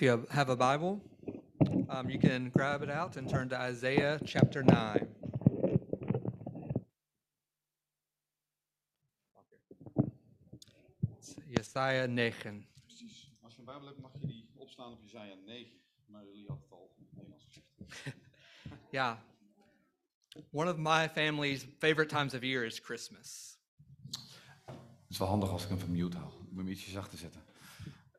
If you have a Bible, um, you can grab it out and turn to Isaiah chapter 9. It's Jesaja 9. Precies. Als je een Bijbel hebt, mag je die opslaan op Jezaja 9. Maar jullie hadden het al in het Nederlands gezegd. Yeah. One of my family's favorite times of year is Christmas. Het is wel handig als ik hem van mute haal. Ik moet hem ietsje zachter zetten.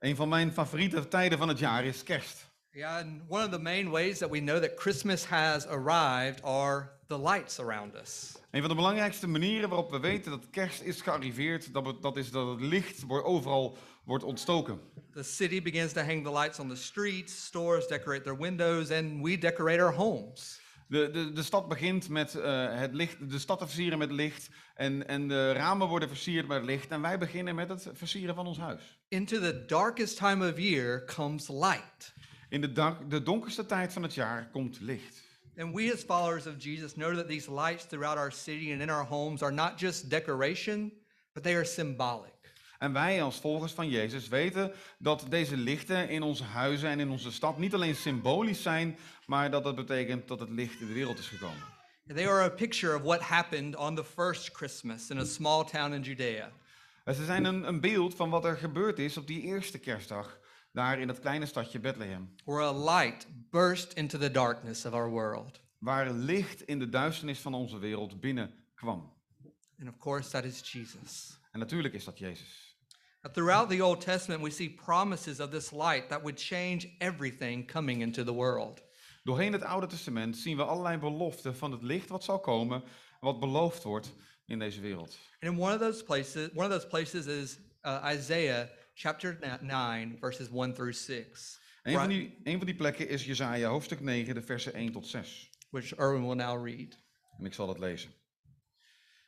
Een van mijn favoriete tijden van het jaar is kerst. Yeah, and one of the main ways that we know that Christmas has arrived are the lights around us. Een van de belangrijkste manieren waarop we weten dat kerst is gearriveerd, dat, we- dat is dat het licht wordt overal wordt ontstoken. The city begins to hang the lights on the streets, stores decorate their windows, and we decorate our homes. De, de, de stad begint met eh, het licht, de stad te versieren met licht en, en de ramen worden versierd met licht en wij beginnen met het versieren van ons huis. Into the darkest time of year comes light. In de, dak- de donkerste tijd van het jaar komt licht. And we, as followers of Jesus, know that these lights throughout our city and in our homes are not just decoration, but they are symbolic. En wij als volgers van Jezus weten dat deze lichten in onze huizen en in onze stad niet alleen symbolisch zijn, maar dat dat betekent dat het licht in de wereld is gekomen. They are a picture of what happened on the first Christmas in a small town in Judea. En ze zijn een, een beeld van wat er gebeurd is op die eerste kerstdag, daar in het kleine stadje Bethlehem. where a light burst into the darkness of our world. Waar licht in de duisternis van onze wereld binnenkwam. And of course, that is Jesus. En natuurlijk is dat Jezus. Throughout the Old Testament, we see promises of this light that would change everything coming into the world. Doorheen het Oude Testament zien we allerlei beloften van het licht wat zal komen, wat beloofd wordt in deze wereld. And in one of those places, one of those places is uh, Isaiah chapter na- 9, verses 1 through 6, Een van, die, een van die plekken is Jezaja hoofdstuk 9, de versen 1 tot 6. which Erwin will now read. En ik zal het lezen.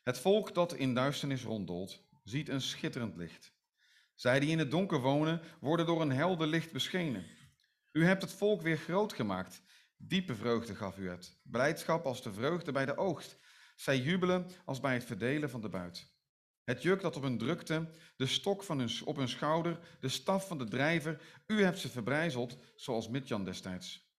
Het volk dat in duisternis ronddolt, ziet een schitterend licht. Zij die in het donker wonen, worden door een helder licht beschenen. U hebt het volk weer groot gemaakt. Diepe vreugde gaf u het. Blijdschap als de vreugde bij de oogst. Zij jubelen als bij het verdelen van de buit. Het juk dat op hun drukte, de stok van hun, op hun schouder, de staf van de drijver, u hebt ze verbrijzeld, zoals Midjan destijds.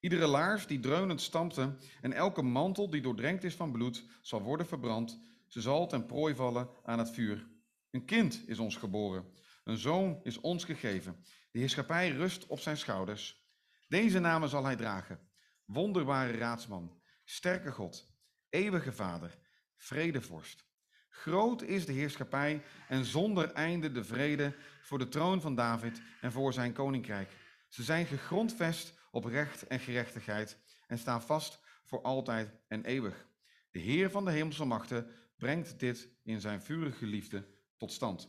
Iedere laars die dreunend stampte en elke mantel die doordrenkt is van bloed zal worden verbrand. Ze zal ten prooi vallen aan het vuur. Een kind is ons geboren, een zoon is ons gegeven. De heerschappij rust op zijn schouders. Deze namen zal hij dragen: wonderbare raadsman, sterke God, eeuwige Vader, vredevorst. Groot is de heerschappij en zonder einde de vrede voor de troon van David en voor zijn koninkrijk. Ze zijn gegrondvest op recht en gerechtigheid en staan vast voor altijd en eeuwig. De Heer van de hemelse machten brengt dit in zijn vurige liefde tot stand.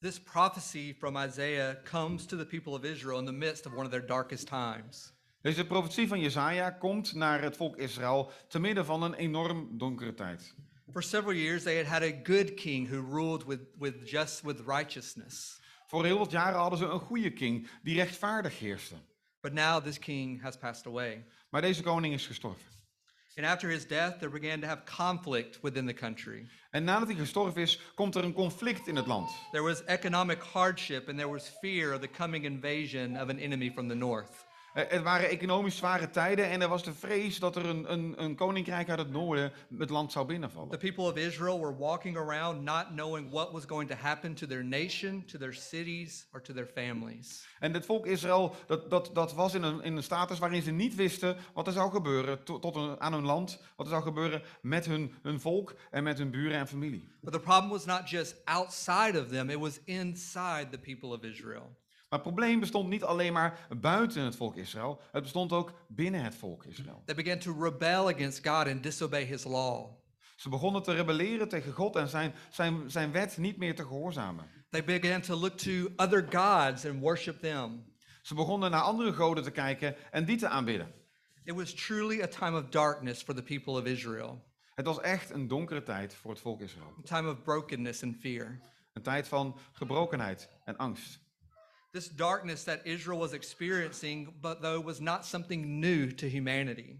This prophecy from Isaiah comes to the people of Israel in the midst of one of their darkest times. Deze profetie van Jesaja komt naar het volk Israël te midden van een enorm donkere tijd. For several years, they had had a good king who ruled with, with just with righteousness. Voor heel wat jaren hadden ze een goede king die rechtvaardig heerste. But now this king has passed away. Maar deze koning is gestorven. And after his death, there began to have conflict within the country. En nadat hij gestorven is, komt er een conflict in het land. There was economic hardship, and there was fear of the coming invasion of an enemy from the north. Eh, Het waren economisch zware tijden en er was de vrees dat er een, een, een koninkrijk uit het noorden het land zou The binnenvallen. people of Israel were walking around not knowing what was going to happen to their nation, to their cities, or to their families. En het volk Israël, dat, dat, dat was in een, in een status waarin ze niet wisten wat er zou gebeuren to- tot een- aan hun land, wat er zou gebeuren met hun, hun volk en met hun buren en familie. But the problem was not just outside of them, it was inside the people of Israel. Maar het probleem bestond niet alleen maar buiten het volk Israël, het bestond ook binnen het volk Israël. They began to rebel against God and disobey his law. Ze begonnen te rebelleren tegen God en zijn, zijn, zijn wet niet meer te gehoorzamen. They began to look to other gods and worship them. Ze begonnen naar andere goden te kijken en die te aanbidden. It was truly a time of darkness for the people of Israel, Het was echt een donkere tijd voor het volk Israël. a time of brokenness and fear. Een tijd van gebrokenheid en angst. This darkness that Israel was experiencing, but though was not something new to humanity.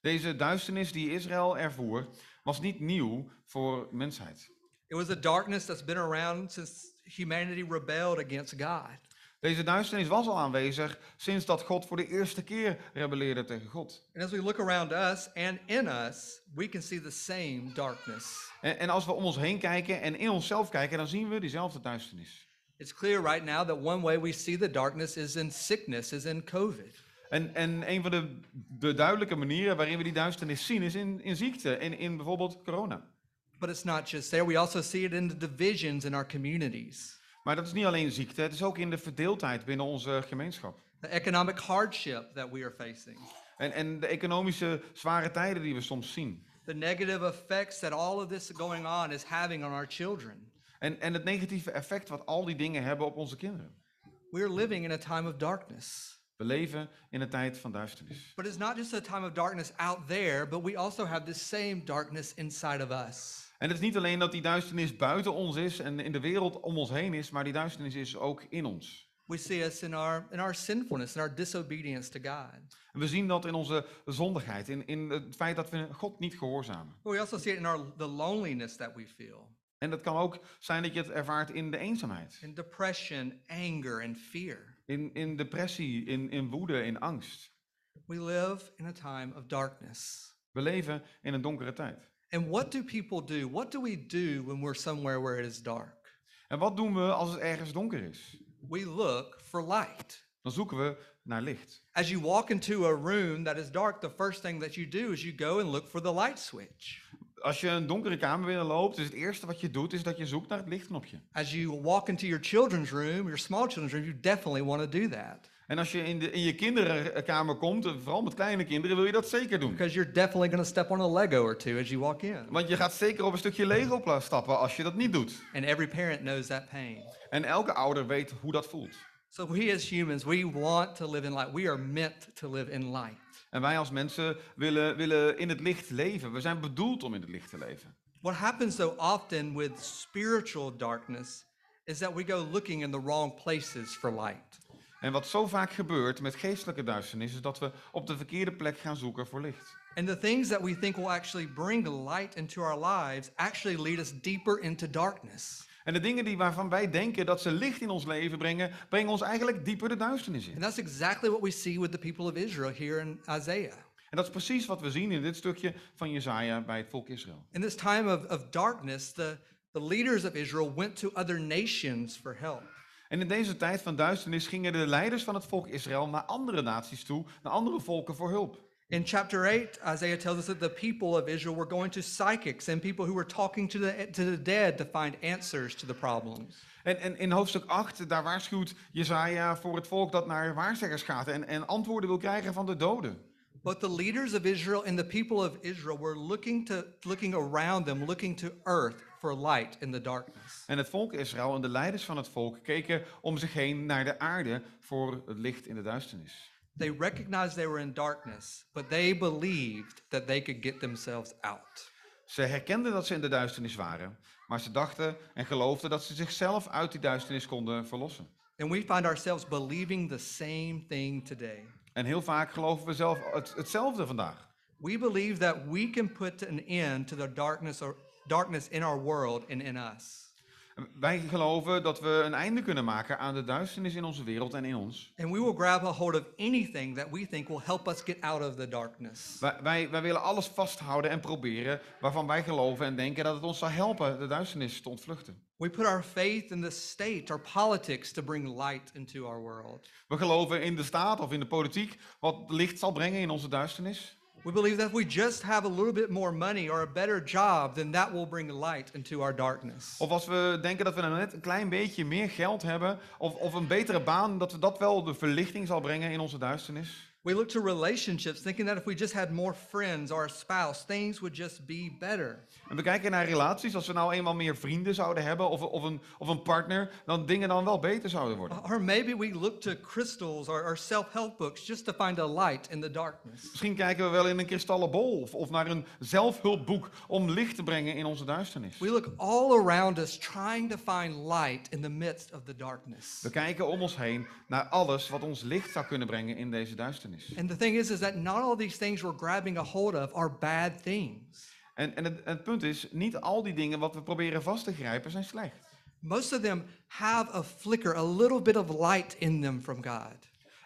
Deze duisternis die Israël ervoer, was niet nieuw voor mensheid. It was a darkness that's been around since humanity rebelled against God. Deze duisternis was al aanwezig sinds dat God voor de eerste keer rebelleerde tegen God. And as we look around us and in us, we can see the same darkness. En, en als we om ons heen kijken en in onszelf kijken, dan zien we diezelfde duisternis. It's clear right now that one way we see the darkness is in sickness, is in COVID. En, en een van de, de duidelijke manieren waarin we die duisternis zien is in, in ziekte en in bijvoorbeeld corona. But it's not just there. We also see it in the divisions in our communities, Maar dat is niet alleen ziekte, het is ook in de verdeeldheid binnen onze gemeenschap. the economic hardship that we are facing, En, en de economische zware tijden die we soms zien. the negative effects that all of this going on is having on our children. En, en het negatieve effect wat al die dingen hebben op onze kinderen. We're living in a time of darkness. We leven in een tijd van duisternis. But it's not just a time of darkness out there, but we also have this same darkness inside of us. En het is niet alleen dat die duisternis buiten ons is en in de wereld om ons heen is, maar die duisternis is ook in ons. We see us in our in our sinfulness, in our disobedience to God. En we zien dat in onze zondigheid, in, in het feit dat we God niet gehoorzamen. But we also see it in our the loneliness that we feel, En dat kan ook zijn dat je het ervaart in de eenzaamheid, in depression, anger, and fear. in, in depressie, in, in woede, in angst. We live in a time of darkness. We leven in een donkere tijd. And what do people do? What do we do when we're somewhere where it is dark? En wat doen we als het ergens donker is? We look for light. Dan zoeken we naar licht. As you walk into a room that is dark, the first thing that you do is you go and look for the light switch. Als je een donkere kamer binnenloopt, is het eerste wat je doet, is dat je zoekt naar het lichtknopje. As you walk into your children's room, your small children's room, you definitely want to do that En als je in, de, in je kinderkamer komt, vooral met kleine kinderen, wil je dat zeker doen. because you're definitely going to step on a Lego or two as you walk in. Want je gaat zeker op een stukje Lego stappen als je dat niet doet. And every parent knows that pain. En elke ouder weet hoe dat voelt. So we as humans, we want to live in light. We are meant to live in light. En wij als mensen willen, willen in het licht leven. We zijn bedoeld om in het licht te leven. What happens so often with spiritual darkness is that we go looking in the wrong places for light. En wat zo vaak gebeurt met geestelijke duisternis, is dat we op de verkeerde plek gaan zoeken voor licht. And the things that we think will actually bring light into our lives actually lead us deeper into darkness. En de dingen die waarvan wij denken dat ze licht in ons leven brengen, brengen ons eigenlijk dieper de duisternis in. And that's exactly what we see with the people of Israel here in Isaiah. En dat is precies wat we zien in dit stukje van Jezaja bij het volk Israël. In this time of, of darkness, the, the leaders of Israel went to other nations for help. En in deze tijd van duisternis gingen de leiders van het volk Israël naar andere naties toe, naar andere volken voor hulp. In chapter 8, Isaiah tells us that the people of Israel were going to psychics and people who were talking to the, to the dead to find answers to the problems. En, en in hoofdstuk 8, daar waarschuwt Jezaja voor het volk dat naar waarzeggers gaat en, en antwoorden wil krijgen van de doden. But the leaders of Israel and the people of Israel were looking to looking around them, looking to earth for light in the darkness. En het volk Israël en de leiders van het volk keken om zich heen naar de aarde voor het licht in de duisternis. They recognized they were in darkness, but they believed that they could get themselves out. Ze herkenden dat ze in de duisternis waren, maar ze dachten en geloofden dat ze zichzelf uit die duisternis konden verlossen. And we find ourselves believing the same thing today. En heel vaak geloven we zelf het, hetzelfde vandaag. We believe that we can put an end to the darkness or darkness in our world and in us. Wij geloven dat we een einde kunnen maken aan de duisternis in onze wereld en in ons. And we will grab a hold of anything that we think will help us get out of the darkness. Wij, wij, wij willen alles vasthouden en proberen waarvan wij geloven en denken dat het ons zal helpen de duisternis te ontvluchten. We put our faith in the state politics to bring light into our world. We geloven in de staat of in de politiek wat licht zal brengen in onze duisternis. We believe that if we just have a little bit more money or a better job, then that will bring light into our darkness. Of als we denken dat we nou net een klein beetje meer geld hebben of, of een betere baan, dat we dat wel de verlichting zal brengen in onze duisternis. We look to relationships thinking that if we just had more friends or a spouse, things would just be better. En we kijken naar relaties, als we nou eenmaal meer vrienden zouden hebben of, of, een, of een partner, dan dingen dan wel beter zouden worden. Or maybe we look to crystals or, or self help books just to find a light in the darkness. Misschien kijken we wel in een kristallen bol of, of naar een zelfhulpboek om licht te brengen in onze duisternis. We look all around us trying to find light in the midst of the darkness. We kijken om ons heen naar alles wat ons licht zou kunnen brengen in deze duisternis. And the thing is, is that not all these things we're grabbing a hold of are bad things. En, en het, het punt is, niet al die dingen wat we proberen vast te grijpen zijn slecht. Most of them have a flicker, a little bit of light in them from God.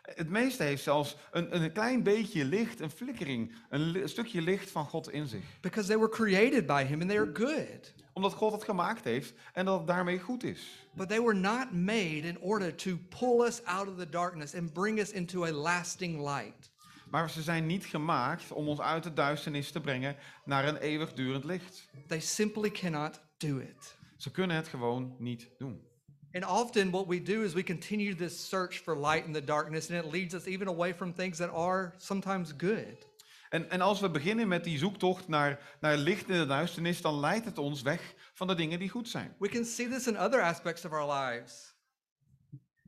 Het meeste heeft zelfs een, een klein beetje licht, een flikkering, een, li- een stukje licht van God in zich. Because they were created by Him and they are good. Omdat God het gemaakt heeft en dat het daarmee goed is. But they were not made in order to pull us out of the darkness and bring us into a lasting light. Maar ze zijn niet gemaakt om ons uit de duisternis te brengen naar een eeuwigdurend licht. They simply cannot do it. Ze kunnen het gewoon niet doen. And often what we do is we continue this search for light in the darkness, and it leads us even away from things that are sometimes good. En, en als we beginnen met die zoektocht naar, naar licht in de duisternis, dan leidt het ons weg van de dingen die goed zijn. We can see this in other aspects of our lives.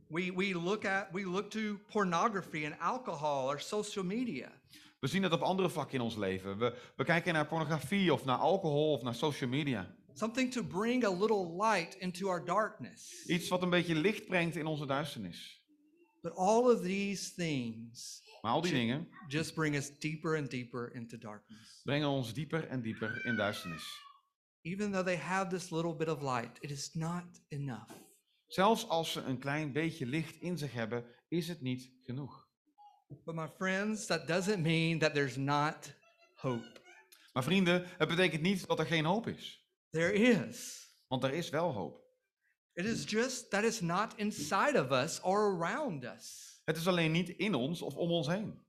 We, we, look at, we look to pornography and alcohol or social media. We zien het op andere vlakken in ons leven. We, we kijken naar pornografie of naar alcohol of naar social media. Something to bring a little light into our darkness. Iets wat een beetje licht brengt in onze duisternis. But all of these things Maar al die dingen just bring us deeper and deeper into darkness. brengen ons dieper en dieper in duisternis. Even though they have this little bit of light, it is not enough. Zelfs als ze een klein beetje licht in zich hebben, is het niet genoeg. But my friends, that doesn't mean that there's not hope. Maar vrienden, het betekent niet dat er geen hoop is. There is. Want er is wel hoop. It is just that it's not inside of us or around us. Het is alleen niet in ons of om ons heen.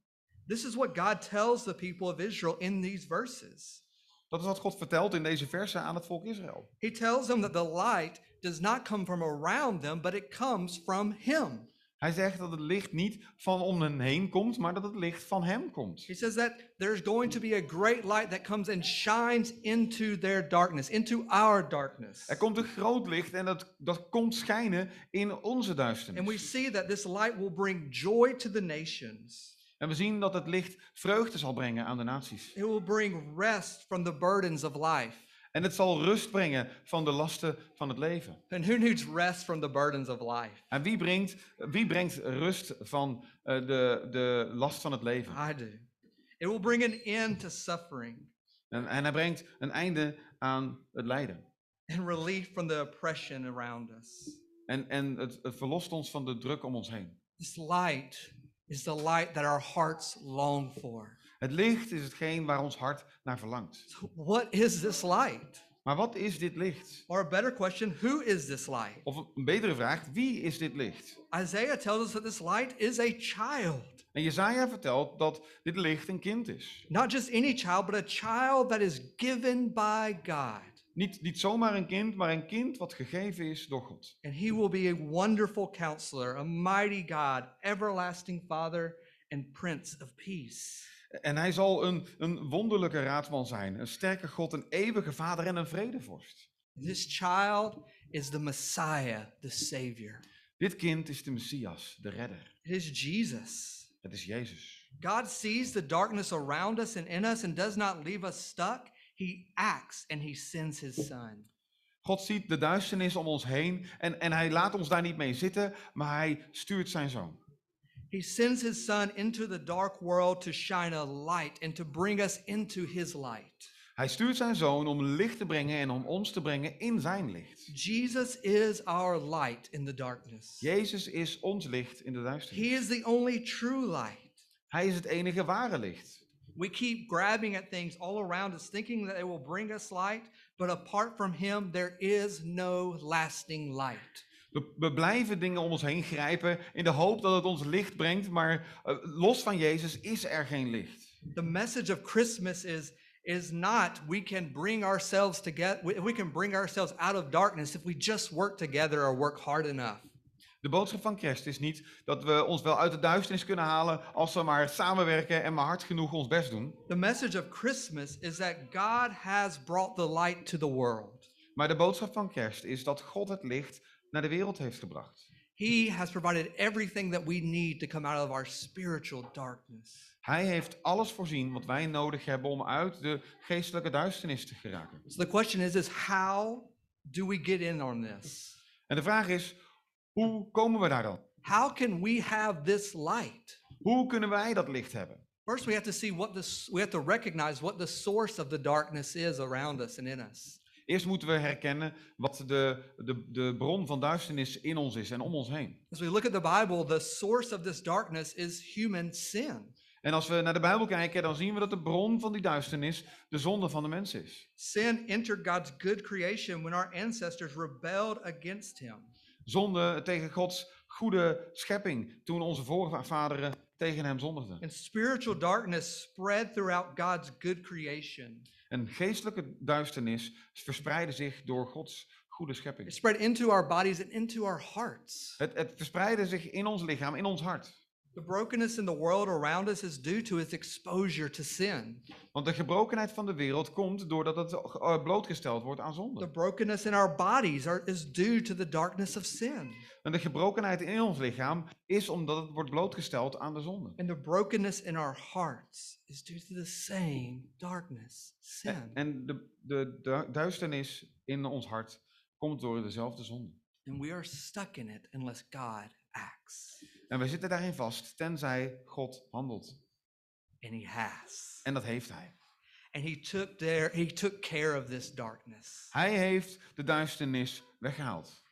This is what God tells the people of Israel in these verses. Dat is wat God vertelt in deze versen aan het volk Israël. He tells them that the light does not come from around them, but it comes from Him. Hij zegt dat het licht niet van om hen heen komt, maar dat het licht van hem komt. He says that there's going to be a great light that comes and shines into their darkness, into our darkness. Er komt een groot licht en dat, dat komt schijnen in onze And we duisternis. see that this light will bring joy to the nations. En we zien dat het licht vreugde zal brengen aan de naties. It will bring rest from the burdens of life. En het zal rust brengen van de lasten van het leven. And who needs rest from the burdens of life? En wie brengt, wie brengt rust van eh, de, de last van het leven? I do. It will bring an end to suffering En, en hij brengt een einde aan het lijden. and relief from the oppression around us. En, en het, het verlost ons van de druk om ons heen. This light is the light that our hearts long for. Het licht is hetgeen waar ons hart naar verlangt. What is this light? Maar wat is dit licht? Or a better question, who is this light? Of een betere vraag, wie is dit licht? Isaiah tells us that this light is a child. En Jezaja vertelt dat dit licht een kind is. Not just any child, but a child that is given by God. Niet, niet zomaar een kind, maar een kind wat gegeven is door God. And he will be a wonderful counselor, a mighty God, everlasting Father, and Prince of Peace. En hij zal een, een wonderlijke raadsman zijn, een sterke God, een eeuwige vader en een vredevorst. This child is the Messiah, the Savior. Dit kind is de Messias, de redder. It is Jesus. Het is Jezus. God sees the darkness around us and in us and does not leave us stuck. He acts and he sends his son. God ziet de duisternis om ons heen en, en hij laat ons daar niet mee zitten, maar hij stuurt zijn zoon. He sends his son into the dark world to shine a light and to bring us into his light. Hij stuurt zijn zoon om licht te brengen en om ons te brengen in zijn licht. Jesus is our light in the darkness. Jezus is ons licht in de duisternis. He is the only true light. Hij is het enige ware licht. We keep grabbing at things all around us, thinking that they will bring us light, but apart from him, there is no lasting light. We, we blijven dingen om ons heen grijpen in de hoop dat het ons licht brengt, maar eh, los van Jezus is er geen licht. The message of Christmas is is not we can bring ourselves together we, we can bring ourselves out of darkness if we just work together or work hard enough. De boodschap van kerst is niet dat we ons wel uit de duisternis kunnen halen als we maar samenwerken en maar hard genoeg ons best doen. The message of Christmas is that God has brought the light to the world. Maar de boodschap van kerst is dat God het licht naar de wereld heeft gebracht. He has provided everything that we need to come out of our spiritual darkness. Hij heeft alles voorzien wat wij nodig hebben om uit de geestelijke duisternis te geraken. So the question is is how do we get in on this? En de vraag is, hoe komen we daar dan? How can we have this light? Hoe kunnen wij dat licht hebben? First we have to see what this we have to recognize what the source of the darkness is around us and in us. Eerst moeten we herkennen wat de, de, de bron van duisternis in ons is en om ons heen. As we look at the Bible, the source of this darkness is human sin. En als we naar de Bijbel kijken, dan zien we dat de bron van die duisternis de zonde van de mens is. Sin entered God's good creation when our ancestors rebelled against him. Zonde tegen Gods goede schepping, toen onze voorvaderen tegen hem zondigden. And spiritual darkness spread throughout God's good creation. En geestelijke duisternis verspreidde zich door Gods goede schepping. It spread into our bodies and into our hearts. Het, het verspreidde zich in ons lichaam, in ons hart. The brokenness in the world around us is due to its exposure to sin. Want de gebrokenheid van de wereld komt doordat het eh, blootgesteld wordt aan The zonde. brokenness in our bodies are, is due to the darkness of sin. En de gebrokenheid in ons lichaam is omdat het wordt blootgesteld aan de zonde. And the brokenness in our hearts is due to the same darkness, sin. En, en de, de, de duisternis in ons hart komt door dezelfde zonde. And we are stuck in it unless God acts. En we zitten daarin vast, tenzij God handelt. And he has. En dat heeft hij. And he took there he took care of this darkness. Hij heeft de duisternis weggehaald.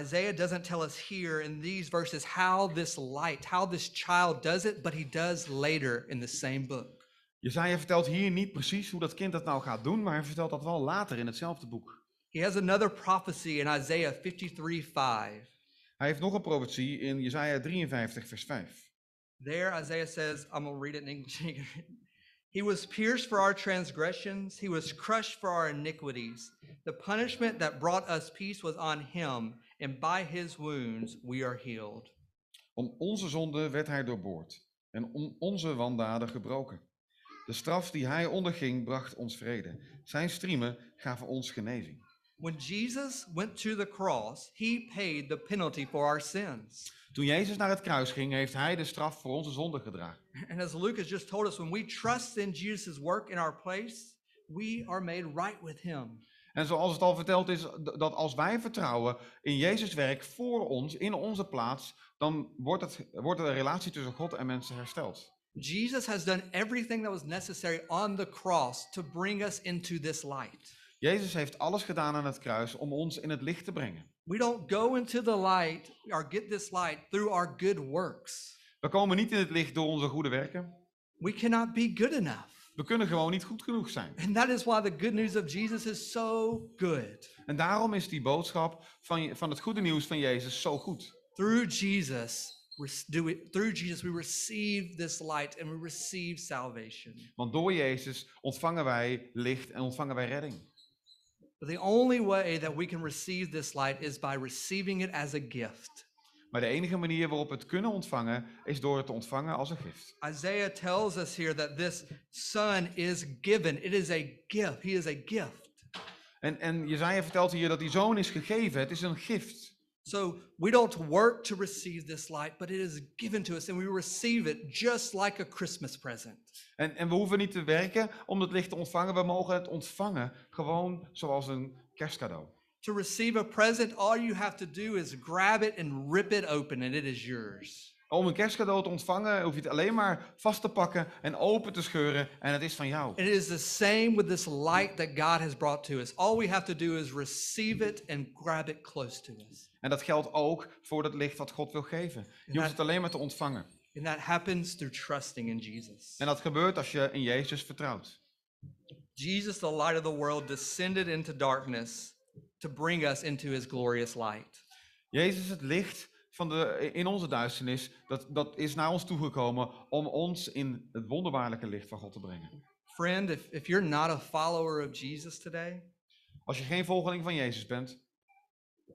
Isaiah doesn't tell us here in these verses how this light, how this child does it, but he does later in the same book. Jezaja vertelt hier niet precies hoe dat kind dat nou gaat doen, maar hij vertelt dat wel later in hetzelfde boek. He has another prophecy in Isaiah 53 5. Hij heeft nog een profetie in Jezaja 53 vers 5. There, Isaiah says, I'm going to read it in English. he was pierced for our transgressions, he was crushed for our iniquities. The punishment that brought us peace was on him, and by his wounds we are healed. Om onze zonde werd hij doorboord en om onze wandaden gebroken. De straf die hij onderging bracht ons vrede. Zijn striemen gaven ons genezing. When Jesus went to the cross, he paid the penalty for our sins. Toen Jezus naar het kruis ging, heeft hij de straf voor onze zonde gedragen. And as Luke has just told us, when we trust in Jesus' work in our place, we are made right with him. En zoals het al verteld is, dat als wij vertrouwen in Jezus werk voor ons, in onze plaats, dan wordt, het, wordt de relatie tussen God en mensen hersteld. Jesus has done everything that was necessary on the cross to bring us into this light. Jezus heeft alles gedaan aan het kruis om ons in het licht te brengen. We don't go into the light or get this light through our good works. We komen niet in het licht door onze goede werken. We cannot be good enough. We kunnen gewoon niet goed genoeg zijn. And that is why the good news of Jesus is so good. En daarom is die boodschap van, van het goede nieuws van Jezus zo goed. Through Jesus, do we, through Jesus we receive this light and we receive salvation. Want door Jezus ontvangen wij licht en ontvangen wij redding. But the only way that we can receive this light is by receiving it as a gift. Maar de enige manier waarop we het kunnen ontvangen is door het te ontvangen als een gift. Isaiah tells us here that this son is given. It is a gift. He is a gift. En, en Jezaja vertelt hier dat die zoon is gegeven. Het is een gift. So we don't work to receive this light, but it is given to us, and we receive it just like a Christmas present. En, en we hoeven niet te werken om het licht te ontvangen. We mogen het ontvangen gewoon zoals een kerstcadeau. To receive a present, all you have to do is grab it and rip it open, and it is yours. Om een kerstcadeau te ontvangen hoef je het alleen maar vast te pakken en open te scheuren en het is van jou. It is the same with this light that God has brought to us. All we have to do is receive it and grab it close to us. En dat geldt ook voor dat licht wat God wil geven. Je hoeft het alleen maar te ontvangen. And that happens through trusting in Jesus. En dat gebeurt als je in Jezus vertrouwt. Jesus, the light of the world, descended into darkness to bring us into his glorious light. Jezus, het licht van de, in onze duisternis, dat, dat is naar ons toegekomen om ons in het wonderbaarlijke licht van God te brengen. Friend, if, if you're not a follower of Jesus today, Als je geen volgeling van Jezus bent,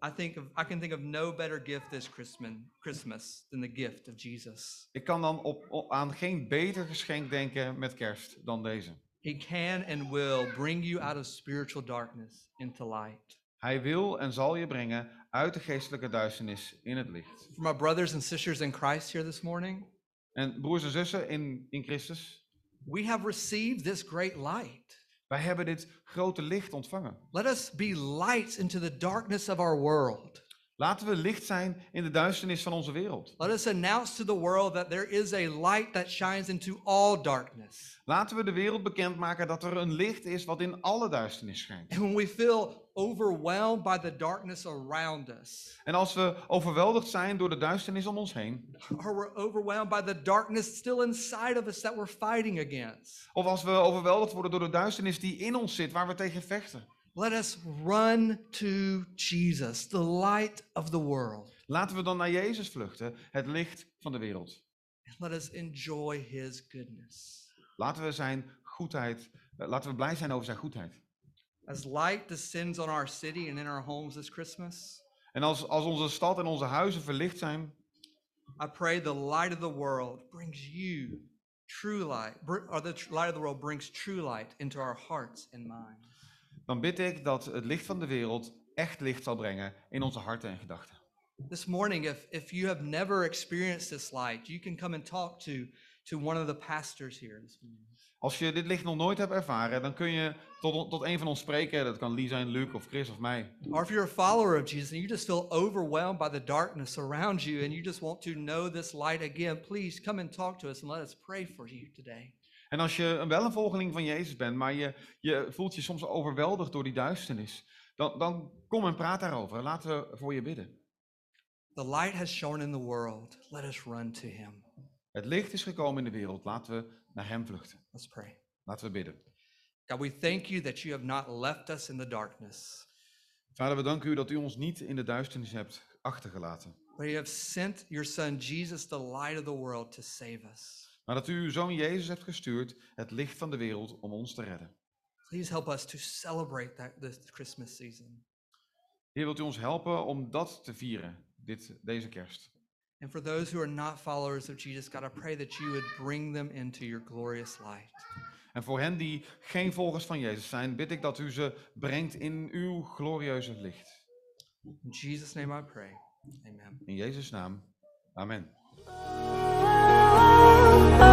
I think of, I can think of no better gift this Christmas, Christmas than the gift of Jesus. ik kan dan op, op- aan geen beter geschenk denken met kerst dan deze. He can and will bring you out of spiritual darkness into light. Hij wil en zal je brengen uit de geestelijke duisternis in het licht. For my brothers and sisters in Christ here this morning, En broers en zussen in, in Christus, we have received this great light. wij hebben dit grote licht ontvangen. Let us be lights into the darkness of our world. Laten we licht zijn in de duisternis van onze wereld. Let us announce to the world that there is a light that shines into all darkness. Laten we de wereld bekendmaken dat er een licht is wat in alle duisternis schijnt. And when we feel overwhelmed by the darkness around us, En als we overweldigd zijn door de duisternis om ons heen, or we're overwhelmed by the darkness still inside of us that we're fighting against, of als we overweldigd worden door de duisternis die in ons zit, waar we tegen vechten, let us run to Jesus, the light of the world. laten we dan naar Jezus vluchten, het licht van de wereld. And let us enjoy his goodness. Laten we zijn goedheid, eh, laten we blij zijn over zijn goedheid. As light descends on our city and in our homes this Christmas, En als, als onze stad en onze huizen verlicht zijn, I pray the light of the world brings you true light, or the light of the world brings true light into our hearts and minds. dan bid ik dat het licht van de wereld echt licht zal brengen in onze harten en gedachten. This morning, if, if you have never experienced this light, you can come and talk to, to one of the pastors here this morning. Als je dit licht nog nooit hebt ervaren, dan kun je tot, tot een van ons spreken. Dat kan Lee zijn, Luc of Chris of mij. Or if you're a follower of Jesus and you just feel overwhelmed by the darkness around you and you just want to know this light again, please come and talk to us and let us pray for you today. En als je een- wel een volgeling van Jezus bent, maar je, je voelt je soms overweldigd door die duisternis, dan, dan kom en praat daarover. Laten we voor je bidden. The light has shone in the world. Let us run to him. Het licht is gekomen in de wereld. Laten we naar Hem vluchten. Let's pray. Laten we bidden. God, we thank you that you have not left us in the darkness, Vader, we danken u dat u ons niet in de duisternis hebt achtergelaten. but you have sent your son Jesus, the light of the world, to save us. Maar dat u uw zoon Jezus hebt gestuurd, het licht van de wereld, om ons te redden. Please help us to celebrate that this Christmas season. Heer, wilt u ons helpen om dat te vieren, dit, deze kerst? And for those who are not followers of Jesus, God, I pray that you would bring them into your glorious light. En voor hen die geen volgers van Jezus zijn, bid ik dat u ze brengt in uw glorieuze licht. In Jesus' name I pray. Amen. In Jezus' naam. Amen. oh,